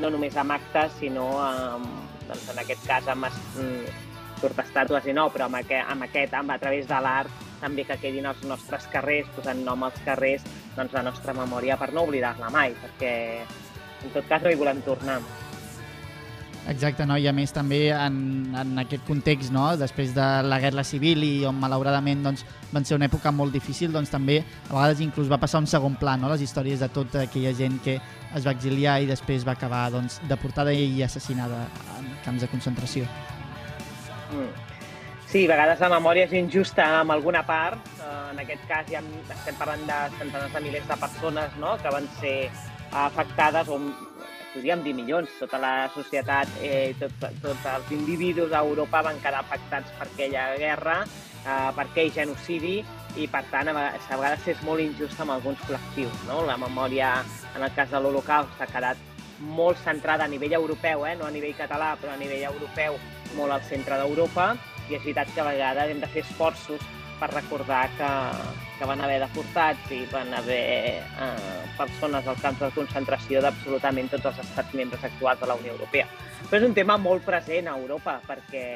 no només amb actes, sinó amb, doncs en aquest cas amb, es- mm, portestàtues i no, però amb aquest, amb aquest amb, a través de l'art, també que quedin als nostres carrers, posant nom als carrers, doncs la nostra memòria per no oblidar-la mai, perquè en tot cas no hi volem tornar. Exacte, no? i a més també en, en aquest context, no? després de la Guerra Civil i on malauradament doncs, van ser una època molt difícil, doncs també a vegades inclús va passar un segon pla, no? les històries de tota aquella gent que es va exiliar i després va acabar doncs, deportada i assassinada en camps de concentració. Mm. Sí, a vegades la memòria és injusta amb alguna part. Eh, en aquest cas ja estem parlant de centenars de milers de persones no? que van ser afectades o podríem dir milions, tota la societat, eh, tots tot els individus a Europa van quedar afectats per aquella guerra, eh, per aquell genocidi, i per tant a vegades, a vegades és molt injust amb alguns col·lectius. No? La memòria, en el cas de l'Holocaust, ha quedat molt centrada a nivell europeu, eh? no a nivell català, però a nivell europeu, molt al centre d'Europa, i és veritat que a vegades hem de fer esforços per recordar que, que van haver deportats i van haver eh, persones als camps de concentració d'absolutament tots els estats membres actuals de la Unió Europea. Però és un tema molt present a Europa, perquè,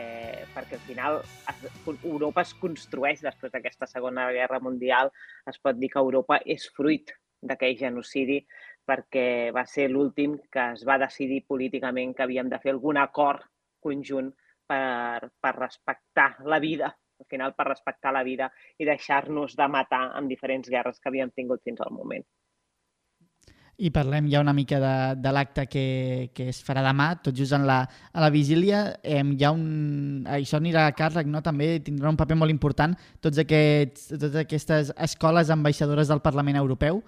perquè al final es, Europa es construeix després d'aquesta Segona Guerra Mundial. Es pot dir que Europa és fruit d'aquell genocidi perquè va ser l'últim que es va decidir políticament que havíem de fer algun acord conjunt per, per respectar la vida al final per respectar la vida i deixar-nos de matar en diferents guerres que havíem tingut fins al moment. I parlem ja una mica de, de l'acte que, que es farà demà, tot just en la, a la vigília. Eh, hi ha un... Això anirà a càrrec, no? també tindrà un paper molt important tots aquests, totes aquestes escoles ambaixadores del Parlament Europeu.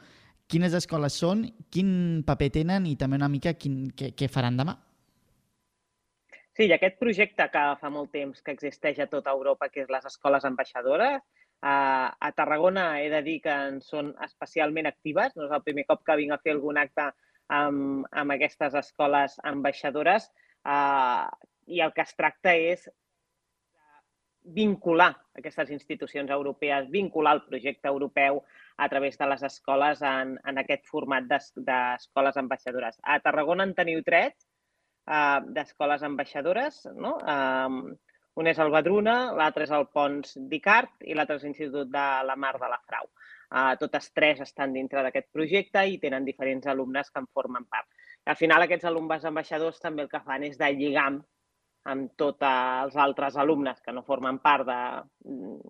Quines escoles són, quin paper tenen i també una mica quin, què, què faran demà? Sí, i aquest projecte que fa molt temps que existeix a tota Europa, que és les escoles ambaixadores, a, a Tarragona he de dir que en són especialment actives. No és el primer cop que vinc a fer algun acte amb, amb aquestes escoles ambaixadores uh, i el que es tracta és vincular aquestes institucions europees, vincular el projecte europeu a través de les escoles en, en aquest format d'escoles ambaixadores. A Tarragona en teniu tres, uh, d'escoles ambaixadores. No? Um, un és el Badruna, l'altre és el Pons d'Icart i l'altre és l'Institut de la Mar de la Frau. Uh, totes tres estan dintre d'aquest projecte i tenen diferents alumnes que en formen part. Al final, aquests alumnes ambaixadors també el que fan és de lligam amb tots els altres alumnes que no formen part de,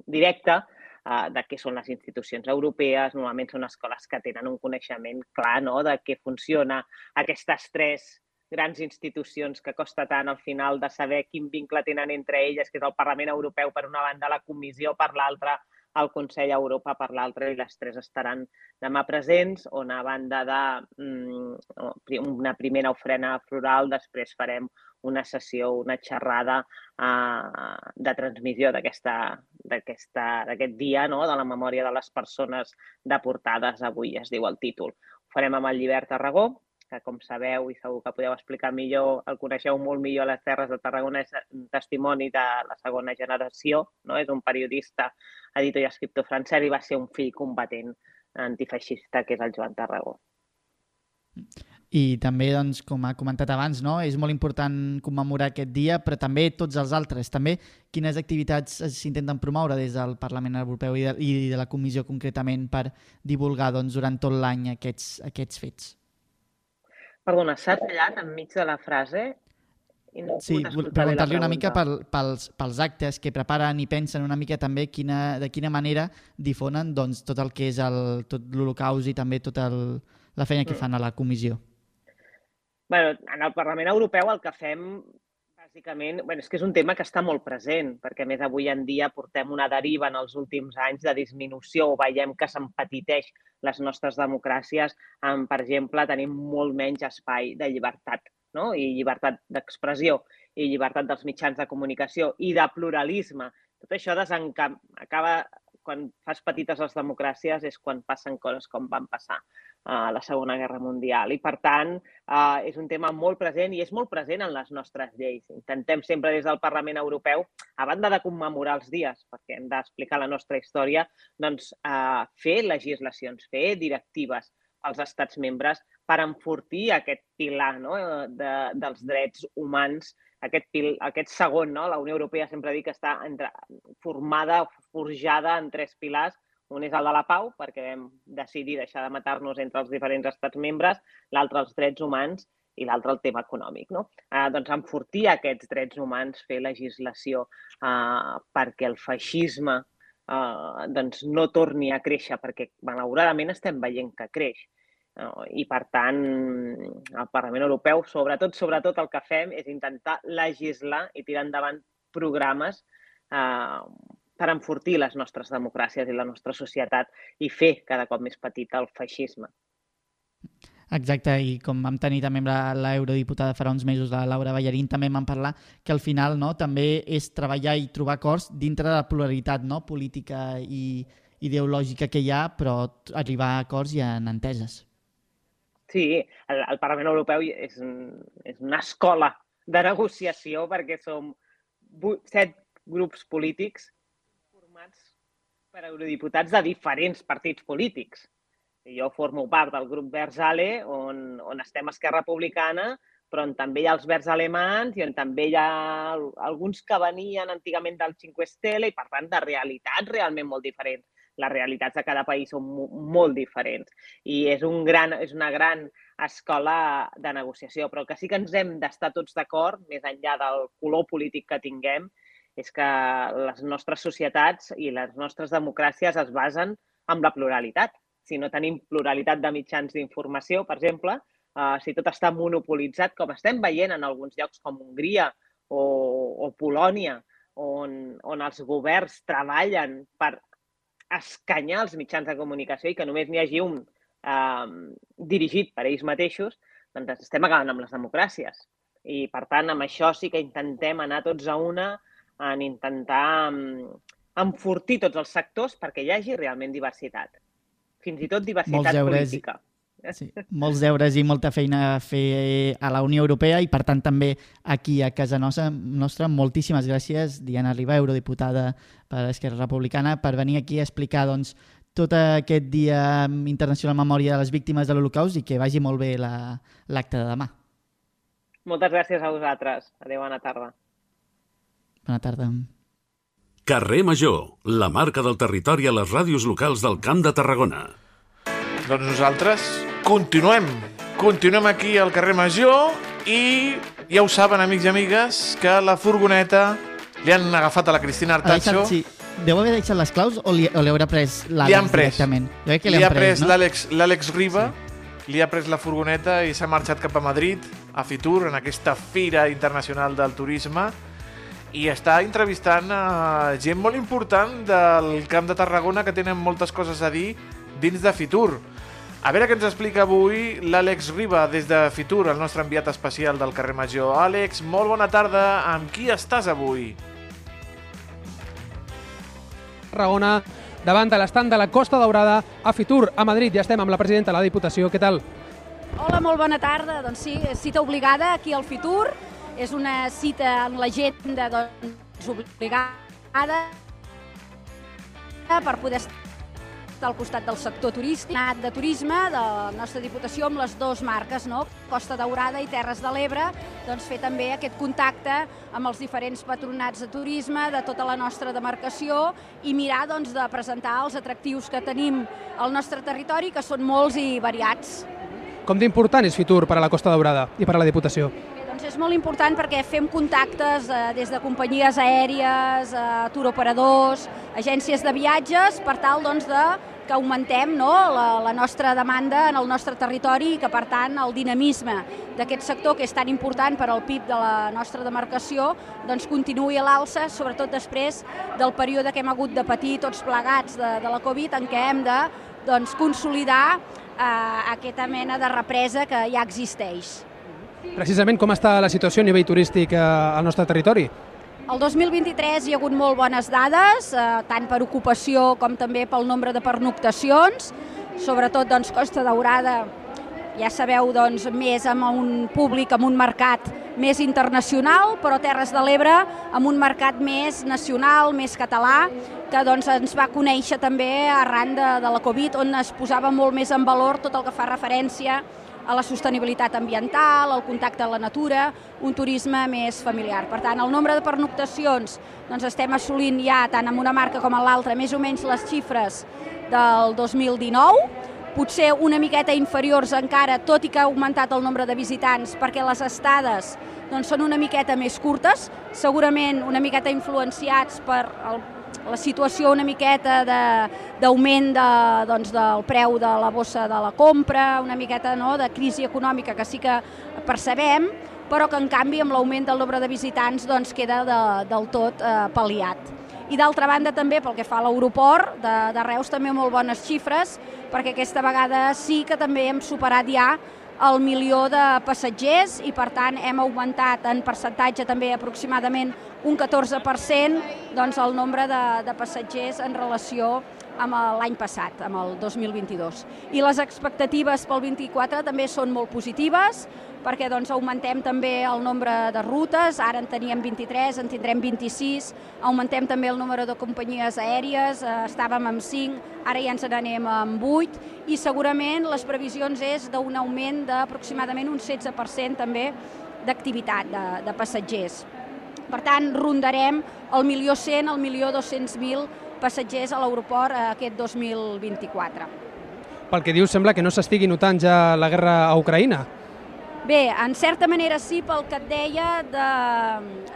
directe uh, de què són les institucions europees. Normalment són escoles que tenen un coneixement clar no? de què funciona aquestes tres grans institucions que costa tant al final de saber quin vincle tenen entre elles, que és el Parlament Europeu per una banda, la Comissió per l'altra, el Consell Europa per l'altra i les tres estaran demà presents, on a banda de mm, una primera ofrena floral, després farem una sessió, una xerrada uh, de transmissió d'aquest dia, no? de la memòria de les persones deportades avui, es diu el títol. Ho farem amb el Llibert Aragó, que com sabeu i segur que podeu explicar millor, el coneixeu molt millor a les Terres de Tarragona, és un testimoni de la segona generació, no? és un periodista, editor i escriptor francès i va ser un fill combatent antifeixista que és el Joan Tarragó. I també, doncs, com ha comentat abans, no? és molt important commemorar aquest dia, però també tots els altres. També quines activitats s'intenten promoure des del Parlament Europeu i de, i de la Comissió concretament per divulgar doncs, durant tot l'any aquests, aquests fets? Perdona, s'ha tallat enmig de la frase i no sí, preguntar-li una mica pel, pels, pels actes que preparen i pensen una mica també quina, de quina manera difonen doncs, tot el que és el, tot l'Holocaust i també tota la feina que mm. fan a la comissió. Bueno, en el Parlament Europeu el que fem bàsicament, bueno, és que és un tema que està molt present, perquè més avui en dia portem una deriva en els últims anys de disminució o veiem que s'empetiteix les nostres democràcies, amb, per exemple, tenim molt menys espai de llibertat no? i llibertat d'expressió i llibertat dels mitjans de comunicació i de pluralisme. Tot això desencam... acaba quan fas petites les democràcies és quan passen coses com van passar a la Segona Guerra Mundial. I, per tant, eh, és un tema molt present i és molt present en les nostres lleis. Intentem sempre des del Parlament Europeu, a banda de commemorar els dies, perquè hem d'explicar la nostra història, doncs eh, fer legislacions, fer directives als estats membres per enfortir aquest pilar no? de, dels drets humans aquest, pil, aquest segon, no? la Unió Europea sempre dic que està entre, formada, forjada en tres pilars. Un és el de la pau, perquè vam decidir deixar de matar-nos entre els diferents estats membres, l'altre els drets humans i l'altre el tema econòmic. No? Eh, doncs enfortir aquests drets humans, fer legislació eh, perquè el feixisme eh, doncs no torni a créixer, perquè malauradament estem veient que creix. No? I, per tant, el Parlament Europeu, sobretot, sobretot el que fem és intentar legislar i tirar endavant programes eh, per enfortir les nostres democràcies i la nostra societat i fer cada cop més petit el feixisme. Exacte, i com vam tenir també amb la- l'eurodiputada farà uns mesos, la Laura Ballarín, també vam parlar que al final no, també és treballar i trobar acords dintre de la pluralitat no, política i ideològica que hi ha, però arribar a acords i a enteses. Sí, el, el Parlament Europeu és, un, és una escola de negociació perquè som set grups polítics per eurodiputats de diferents partits polítics. Jo formo part del grup Verds Ale, on, on estem Esquerra Republicana, però on també hi ha els verds alemans i on també hi ha al- alguns que venien antigament del 5 Stelle i, per tant, de realitats realment molt diferents. Les realitats de cada país són mo- molt diferents i és, un gran, és una gran escola de negociació, però que sí que ens hem d'estar tots d'acord, més enllà del color polític que tinguem, és que les nostres societats i les nostres democràcies es basen en la pluralitat. Si no tenim pluralitat de mitjans d'informació, per exemple, eh, si tot està monopolitzat, com estem veient en alguns llocs com Hongria o, o Polònia, on, on els governs treballen per escanyar els mitjans de comunicació i que només n'hi hagi un eh, dirigit per ells mateixos, doncs estem acabant amb les democràcies. I, per tant, amb això sí que intentem anar tots a una en intentar mm, enfortir tots els sectors perquè hi hagi realment diversitat. Fins i tot diversitat Molts deures- política. Sí, molts deures i molta feina a fer a la Unió Europea i, per tant, també aquí a casa nostra. nostra moltíssimes gràcies, Diana Riba, eurodiputada per Esquerra Republicana, per venir aquí a explicar doncs, tot aquest Dia Internacional Memòria de les Víctimes de l'Holocaust i que vagi molt bé la- l'acte de demà. Moltes gràcies a vosaltres. Adéu, bona tarda. Bona tarda. Carrer Major, la marca del territori a les ràdios locals del Camp de Tarragona. Doncs nosaltres continuem. Continuem aquí al carrer Major i ja ho saben, amics i amigues, que la furgoneta li han agafat a la Cristina Artacho. sí, deu haver deixat les claus o li, o li haurà pres l'Àlex pres. directament? Jo crec que li, li, ha han pres no? l'Àlex l'Àlex Riba, li ha pres la furgoneta i s'ha marxat cap a Madrid, a Fitur, en aquesta fira internacional del turisme, i està entrevistant a gent molt important del Camp de Tarragona que tenen moltes coses a dir dins de Fitur. A veure què ens explica avui l'Àlex Riba des de Fitur, el nostre enviat especial del carrer Major. Àlex, molt bona tarda. Amb qui estàs avui? Tarragona, davant de l'estand de la Costa Daurada a Fitur, a Madrid. Ja estem amb la presidenta de la Diputació. Què tal? Hola, molt bona tarda. Doncs sí, cita obligada aquí al Fitur. És una cita en l'agenda doncs, obligada per poder estar al costat del sector turístic, de turisme de la nostra Diputació amb les dues marques, no? Costa Daurada i Terres de l'Ebre, doncs fer també aquest contacte amb els diferents patronats de turisme de tota la nostra demarcació i mirar doncs, de presentar els atractius que tenim al nostre territori, que són molts i variats. Com d'important és Fitur per a la Costa Daurada i per a la Diputació? És molt important perquè fem contactes eh, des de companyies aèries, eh, turoperadors, agències de viatges, per tal doncs, de que augmentem no, la, la nostra demanda en el nostre territori i que, per tant, el dinamisme d'aquest sector, que és tan important per al PIB de la nostra demarcació, doncs continuï a l'alça, sobretot després del període que hem hagut de patir tots plegats de, de la Covid, en què hem de doncs, consolidar eh, aquesta mena de represa que ja existeix. Precisament com està la situació a nivell turístic eh, al nostre territori? El 2023 hi ha hagut molt bones dades, eh, tant per ocupació com també pel nombre de pernoctacions, sobretot doncs, Costa Daurada, ja sabeu, doncs, més amb un públic, amb un mercat més internacional, però Terres de l'Ebre amb un mercat més nacional, més català, que doncs, ens va conèixer també arran de, de la Covid, on es posava molt més en valor tot el que fa referència a la sostenibilitat ambiental, al contacte amb la natura, un turisme més familiar. Per tant, el nombre de pernoctacions doncs estem assolint ja, tant amb una marca com en l'altra, més o menys les xifres del 2019, potser una miqueta inferiors encara, tot i que ha augmentat el nombre de visitants, perquè les estades doncs, són una miqueta més curtes, segurament una miqueta influenciats per el, la situació una miqueta de- d'augment de, doncs, del preu de la bossa de la compra, una miqueta no, de crisi econòmica que sí que percebem, però que en canvi amb l'augment del nombre de visitants doncs, queda de, del tot eh, pal·liat. I d'altra banda també pel que fa a l'aeroport de, de Reus també molt bones xifres perquè aquesta vegada sí que també hem superat ja el milió de passatgers i per tant hem augmentat en percentatge també aproximadament un 14% doncs, el nombre de, de passatgers en relació amb l'any passat, amb el 2022. I les expectatives pel 24 també són molt positives, perquè doncs, augmentem també el nombre de rutes, ara en teníem 23, en tindrem 26, augmentem també el número de companyies aèries, eh, estàvem amb 5, ara ja ens n'anem amb 8, i segurament les previsions és d'un augment d'aproximadament un 16% també d'activitat de, de passatgers. Per tant, rondarem el milió 100, el milió 200.000 passatgers a l'aeroport eh, aquest 2024. Pel que dius, sembla que no s'estigui notant ja la guerra a Ucraïna. Bé, en certa manera sí, pel que et deia de,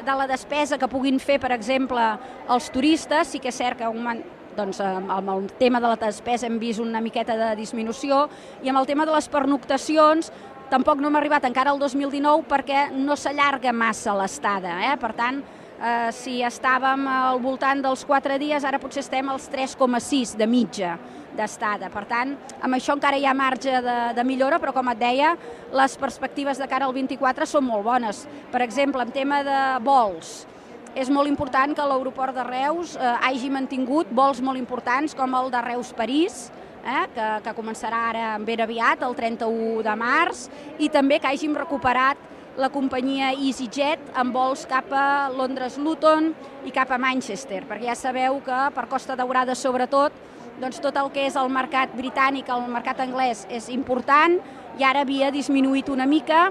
de la despesa que puguin fer, per exemple, els turistes, sí que és cert que augment, doncs, amb amb el tema de la despesa hem vist una miqueta de disminució i amb el tema de les pernoctacions tampoc no hem arribat encara al 2019 perquè no s'allarga massa l'estada. Eh? Per tant, eh, si estàvem al voltant dels 4 dies, ara potser estem als 3,6 de mitja d'estada. Per tant, amb això encara hi ha marge de, de millora, però com et deia, les perspectives de cara al 24 són molt bones. Per exemple, en tema de vols, és molt important que l'aeroport de Reus eh, hagi mantingut vols molt importants com el de Reus-París, eh, que, que començarà ara ben aviat, el 31 de març, i també que hàgim recuperat la companyia EasyJet amb vols cap a Londres-Luton i cap a Manchester, perquè ja sabeu que per Costa Daurada sobretot doncs tot el que és el mercat britànic, el mercat anglès és important i ara havia disminuït una mica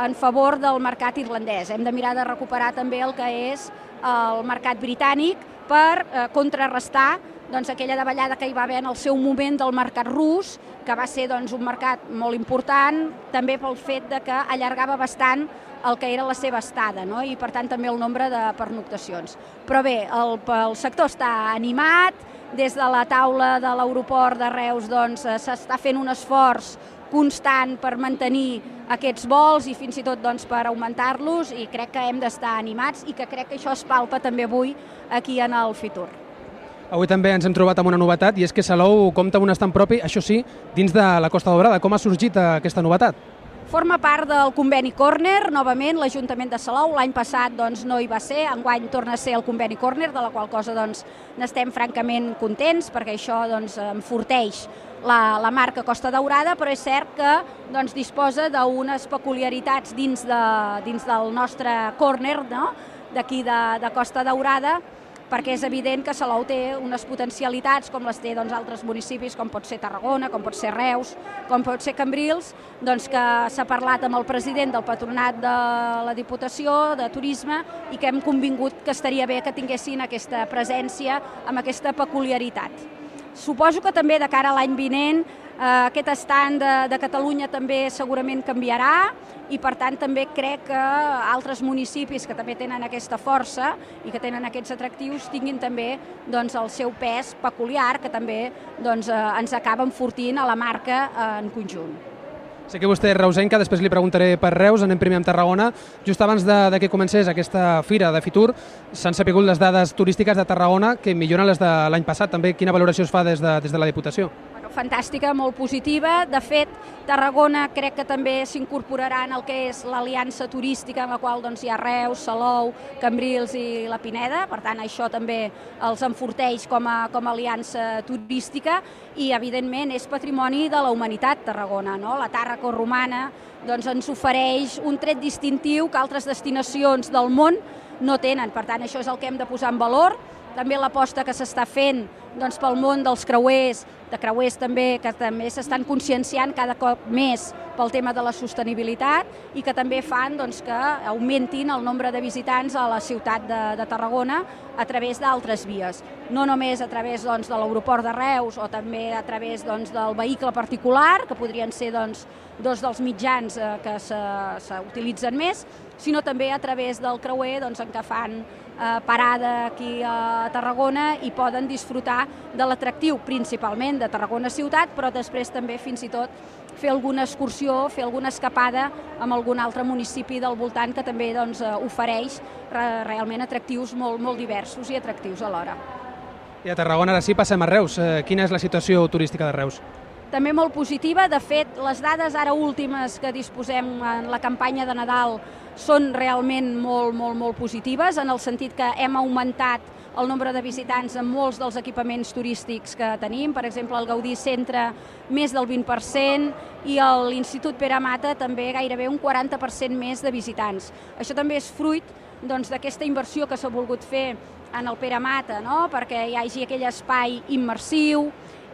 en favor del mercat irlandès. Hem de mirar de recuperar també el que és el mercat britànic per eh, contrarrestar doncs, aquella davallada que hi va haver en el seu moment del mercat rus, que va ser doncs, un mercat molt important, també pel fet de que allargava bastant el que era la seva estada, no? i per tant també el nombre de pernoctacions. Però bé, el, el sector està animat, des de la taula de l'aeroport de Reus doncs, eh, s'està fent un esforç constant per mantenir aquests vols i fins i tot doncs, per augmentar-los i crec que hem d'estar animats i que crec que això es palpa també avui aquí en el Fitur. Avui també ens hem trobat amb una novetat i és que Salou compta amb un estant propi, això sí, dins de la Costa Daurada. Com ha sorgit eh, aquesta novetat? Forma part del conveni Corner, novament, l'Ajuntament de Salou. L'any passat doncs, no hi va ser, enguany torna a ser el conveni Corner, de la qual cosa doncs, n'estem francament contents, perquè això doncs, enforteix la, la marca Costa Daurada, però és cert que doncs, disposa d'unes peculiaritats dins, de, dins del nostre corner, no? d'aquí de, de Costa Daurada, perquè és evident que Salou té unes potencialitats com les té doncs, altres municipis, com pot ser Tarragona, com pot ser Reus, com pot ser Cambrils, doncs que s'ha parlat amb el president del patronat de la Diputació de Turisme i que hem convingut que estaria bé que tinguessin aquesta presència amb aquesta peculiaritat. Suposo que també de cara a l'any vinent aquest estand de, de Catalunya també segurament canviarà i per tant també crec que altres municipis que també tenen aquesta força i que tenen aquests atractius tinguin també doncs, el seu pes peculiar que també doncs, eh, ens acaba enfortint a la marca eh, en conjunt. Sé que vostè és reusenca, després li preguntaré per Reus, anem primer amb Tarragona. Just abans de, de que comencés aquesta fira de Fitur, s'han sapigut les dades turístiques de Tarragona que milloren les de l'any passat. També quina valoració es fa des de, des de la Diputació? Fantàstica, molt positiva. De fet, Tarragona crec que també s'incorporarà en el que és l'aliança turística en la qual doncs, hi ha Reus, Salou, Cambrils i la Pineda. Per tant, això també els enforteix com a, com a aliança turística i, evidentment, és patrimoni de la humanitat Tarragona. No? La Tàrraco romana doncs, ens ofereix un tret distintiu que altres destinacions del món no tenen. Per tant, això és el que hem de posar en valor també l'aposta que s'està fent doncs, pel món dels creuers, de creuers també, que també s'estan conscienciant cada cop més pel tema de la sostenibilitat i que també fan doncs, que augmentin el nombre de visitants a la ciutat de, de Tarragona a través d'altres vies. No només a través doncs, de l'aeroport de Reus o també a través doncs, del vehicle particular, que podrien ser doncs, dos dels mitjans eh, que s'utilitzen més, sinó també a través del creuer doncs, en què fan parada aquí a Tarragona i poden disfrutar de l'atractiu principalment de Tarragona ciutat, però després també fins i tot fer alguna excursió, fer alguna escapada amb algun altre municipi del voltant que també doncs, eh, ofereix re realment atractius molt, molt diversos i atractius alhora. I a Tarragona ara sí passem a Reus. Eh, quina és la situació turística de Reus? També molt positiva. De fet, les dades ara últimes que disposem en la campanya de Nadal són realment molt, molt, molt positives, en el sentit que hem augmentat el nombre de visitants en molts dels equipaments turístics que tenim, per exemple el Gaudí Centre més del 20% i l'Institut Pere Mata també gairebé un 40% més de visitants. Això també és fruit doncs, d'aquesta doncs, inversió que s'ha volgut fer en el Pere Mata, no? perquè hi hagi aquell espai immersiu,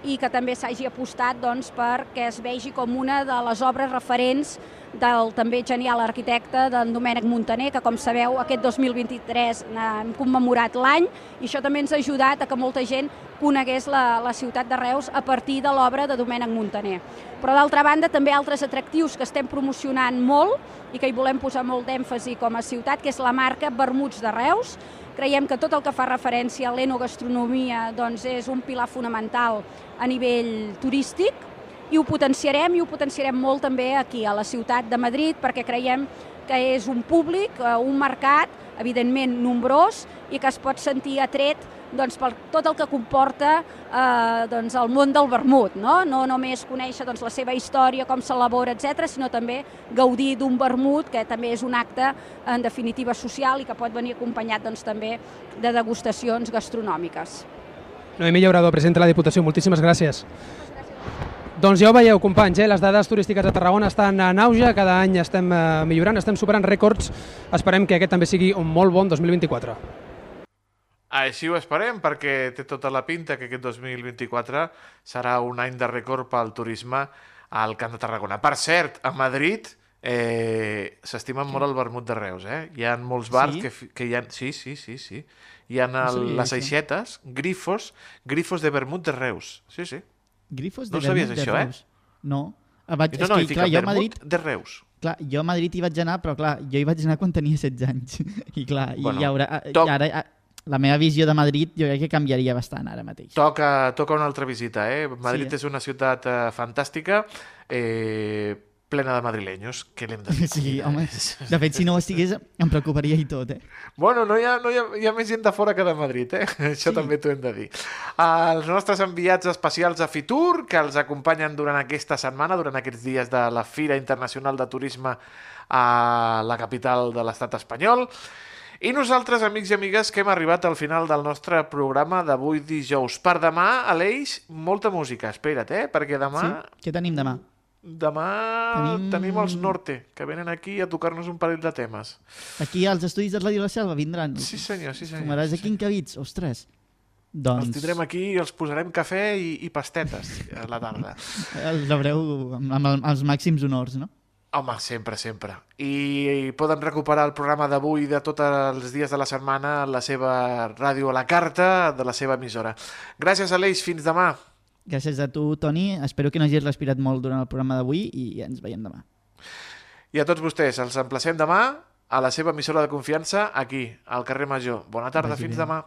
i que també s'hagi apostat doncs, perquè es vegi com una de les obres referents del també genial arquitecte d'en Domènec Montaner, que com sabeu aquest 2023 hem commemorat l'any i això també ens ha ajudat a que molta gent conegués la, la ciutat de Reus a partir de l'obra de Domènec Montaner. Però d'altra banda també altres atractius que estem promocionant molt i que hi volem posar molt d'èmfasi com a ciutat, que és la marca Vermuts de Reus, Creiem que tot el que fa referència a l'enogastronomia doncs, és un pilar fonamental a nivell turístic i ho potenciarem i ho potenciarem molt també aquí a la ciutat de Madrid perquè creiem que és un públic, eh, un mercat, evidentment nombrós i que es pot sentir atret doncs, per tot el que comporta eh, doncs, el món del vermut. No, no només conèixer doncs, la seva història, com s'elabora, etc, sinó també gaudir d'un vermut, que també és un acte, en definitiva, social i que pot venir acompanyat doncs, també de degustacions gastronòmiques. Noemí Llaurador, presidenta de la Diputació, moltíssimes gràcies. Doncs ja ho veieu, companys, eh? les dades turístiques de Tarragona estan en auge, cada any estem eh, millorant, estem superant rècords. Esperem que aquest també sigui un molt bon 2024. Així ho esperem, perquè té tota la pinta que aquest 2024 serà un any de rècord pel turisme al Camp de Tarragona. Per cert, a Madrid eh, s'estimen molt el vermut de Reus, eh? Hi ha molts bars Sí? que, que hi ha... Sí, sí, sí, sí. Hi ha el, sabia les aixetes, grifos, grifos de vermut de Reus. Sí, sí. Grifos No de ho sabies, de això, eh? Reus. No. Ah, Vaig, No, no, és que, clar, jo a Madrid, de Reus. clar, jo a Madrid hi vaig anar, però clar, jo hi vaig anar quan tenia 16 anys. I clar, i, Bueno, hi haurà, i toc- ara, la meva visió de Madrid jo crec que canviaria bastant ara mateix. Toca, toca una altra visita, eh? Madrid Sí, eh? és una ciutat eh, fantàstica, eh, plena de madrilenyos. Què l'hem de dir? Sí, home, de fet, si no ho estigués, em preocuparia i tot, eh? Bueno, no hi, ha, no hi, ha, hi ha més gent de fora que de Madrid, eh? Això Sí. també t'ho hem de dir. Els nostres enviats especials a Fitur, que els acompanyen durant aquesta setmana, durant aquests dies de la Fira Internacional de Turisme a la capital de l'estat espanyol. I nosaltres, amics i amigues, que hem arribat al final del nostre programa d'avui dijous. Per demà, Aleix, molta música. Espera't, eh? Perquè demà... Sí? Què tenim demà? Demà tenim... Tenim- els Norte, que venen aquí a tocar-nos un parell de temes. Aquí als estudis de Ràdio La Selva vindran. Sí, senyor, sí, senyor. Fumaràs sí, aquí en Cabits, ostres. Doncs Els tindrem aquí i els posarem cafè i, i pastetes a la tarda. els rebreu amb, amb els màxims honors, no? Home, sempre, sempre. I poden recuperar el programa d'avui i de tots els dies de la setmana a la seva ràdio a la carta de la seva emissora. Gràcies, Aleix. Fins demà. Gràcies a tu, Toni. Espero que no hagis respirat molt durant el programa d'avui i ens veiem demà. I a tots vostès, els emplacem demà a la seva emissora de confiança aquí, al carrer Major. Bona tarda, Vagi fins bé. demà.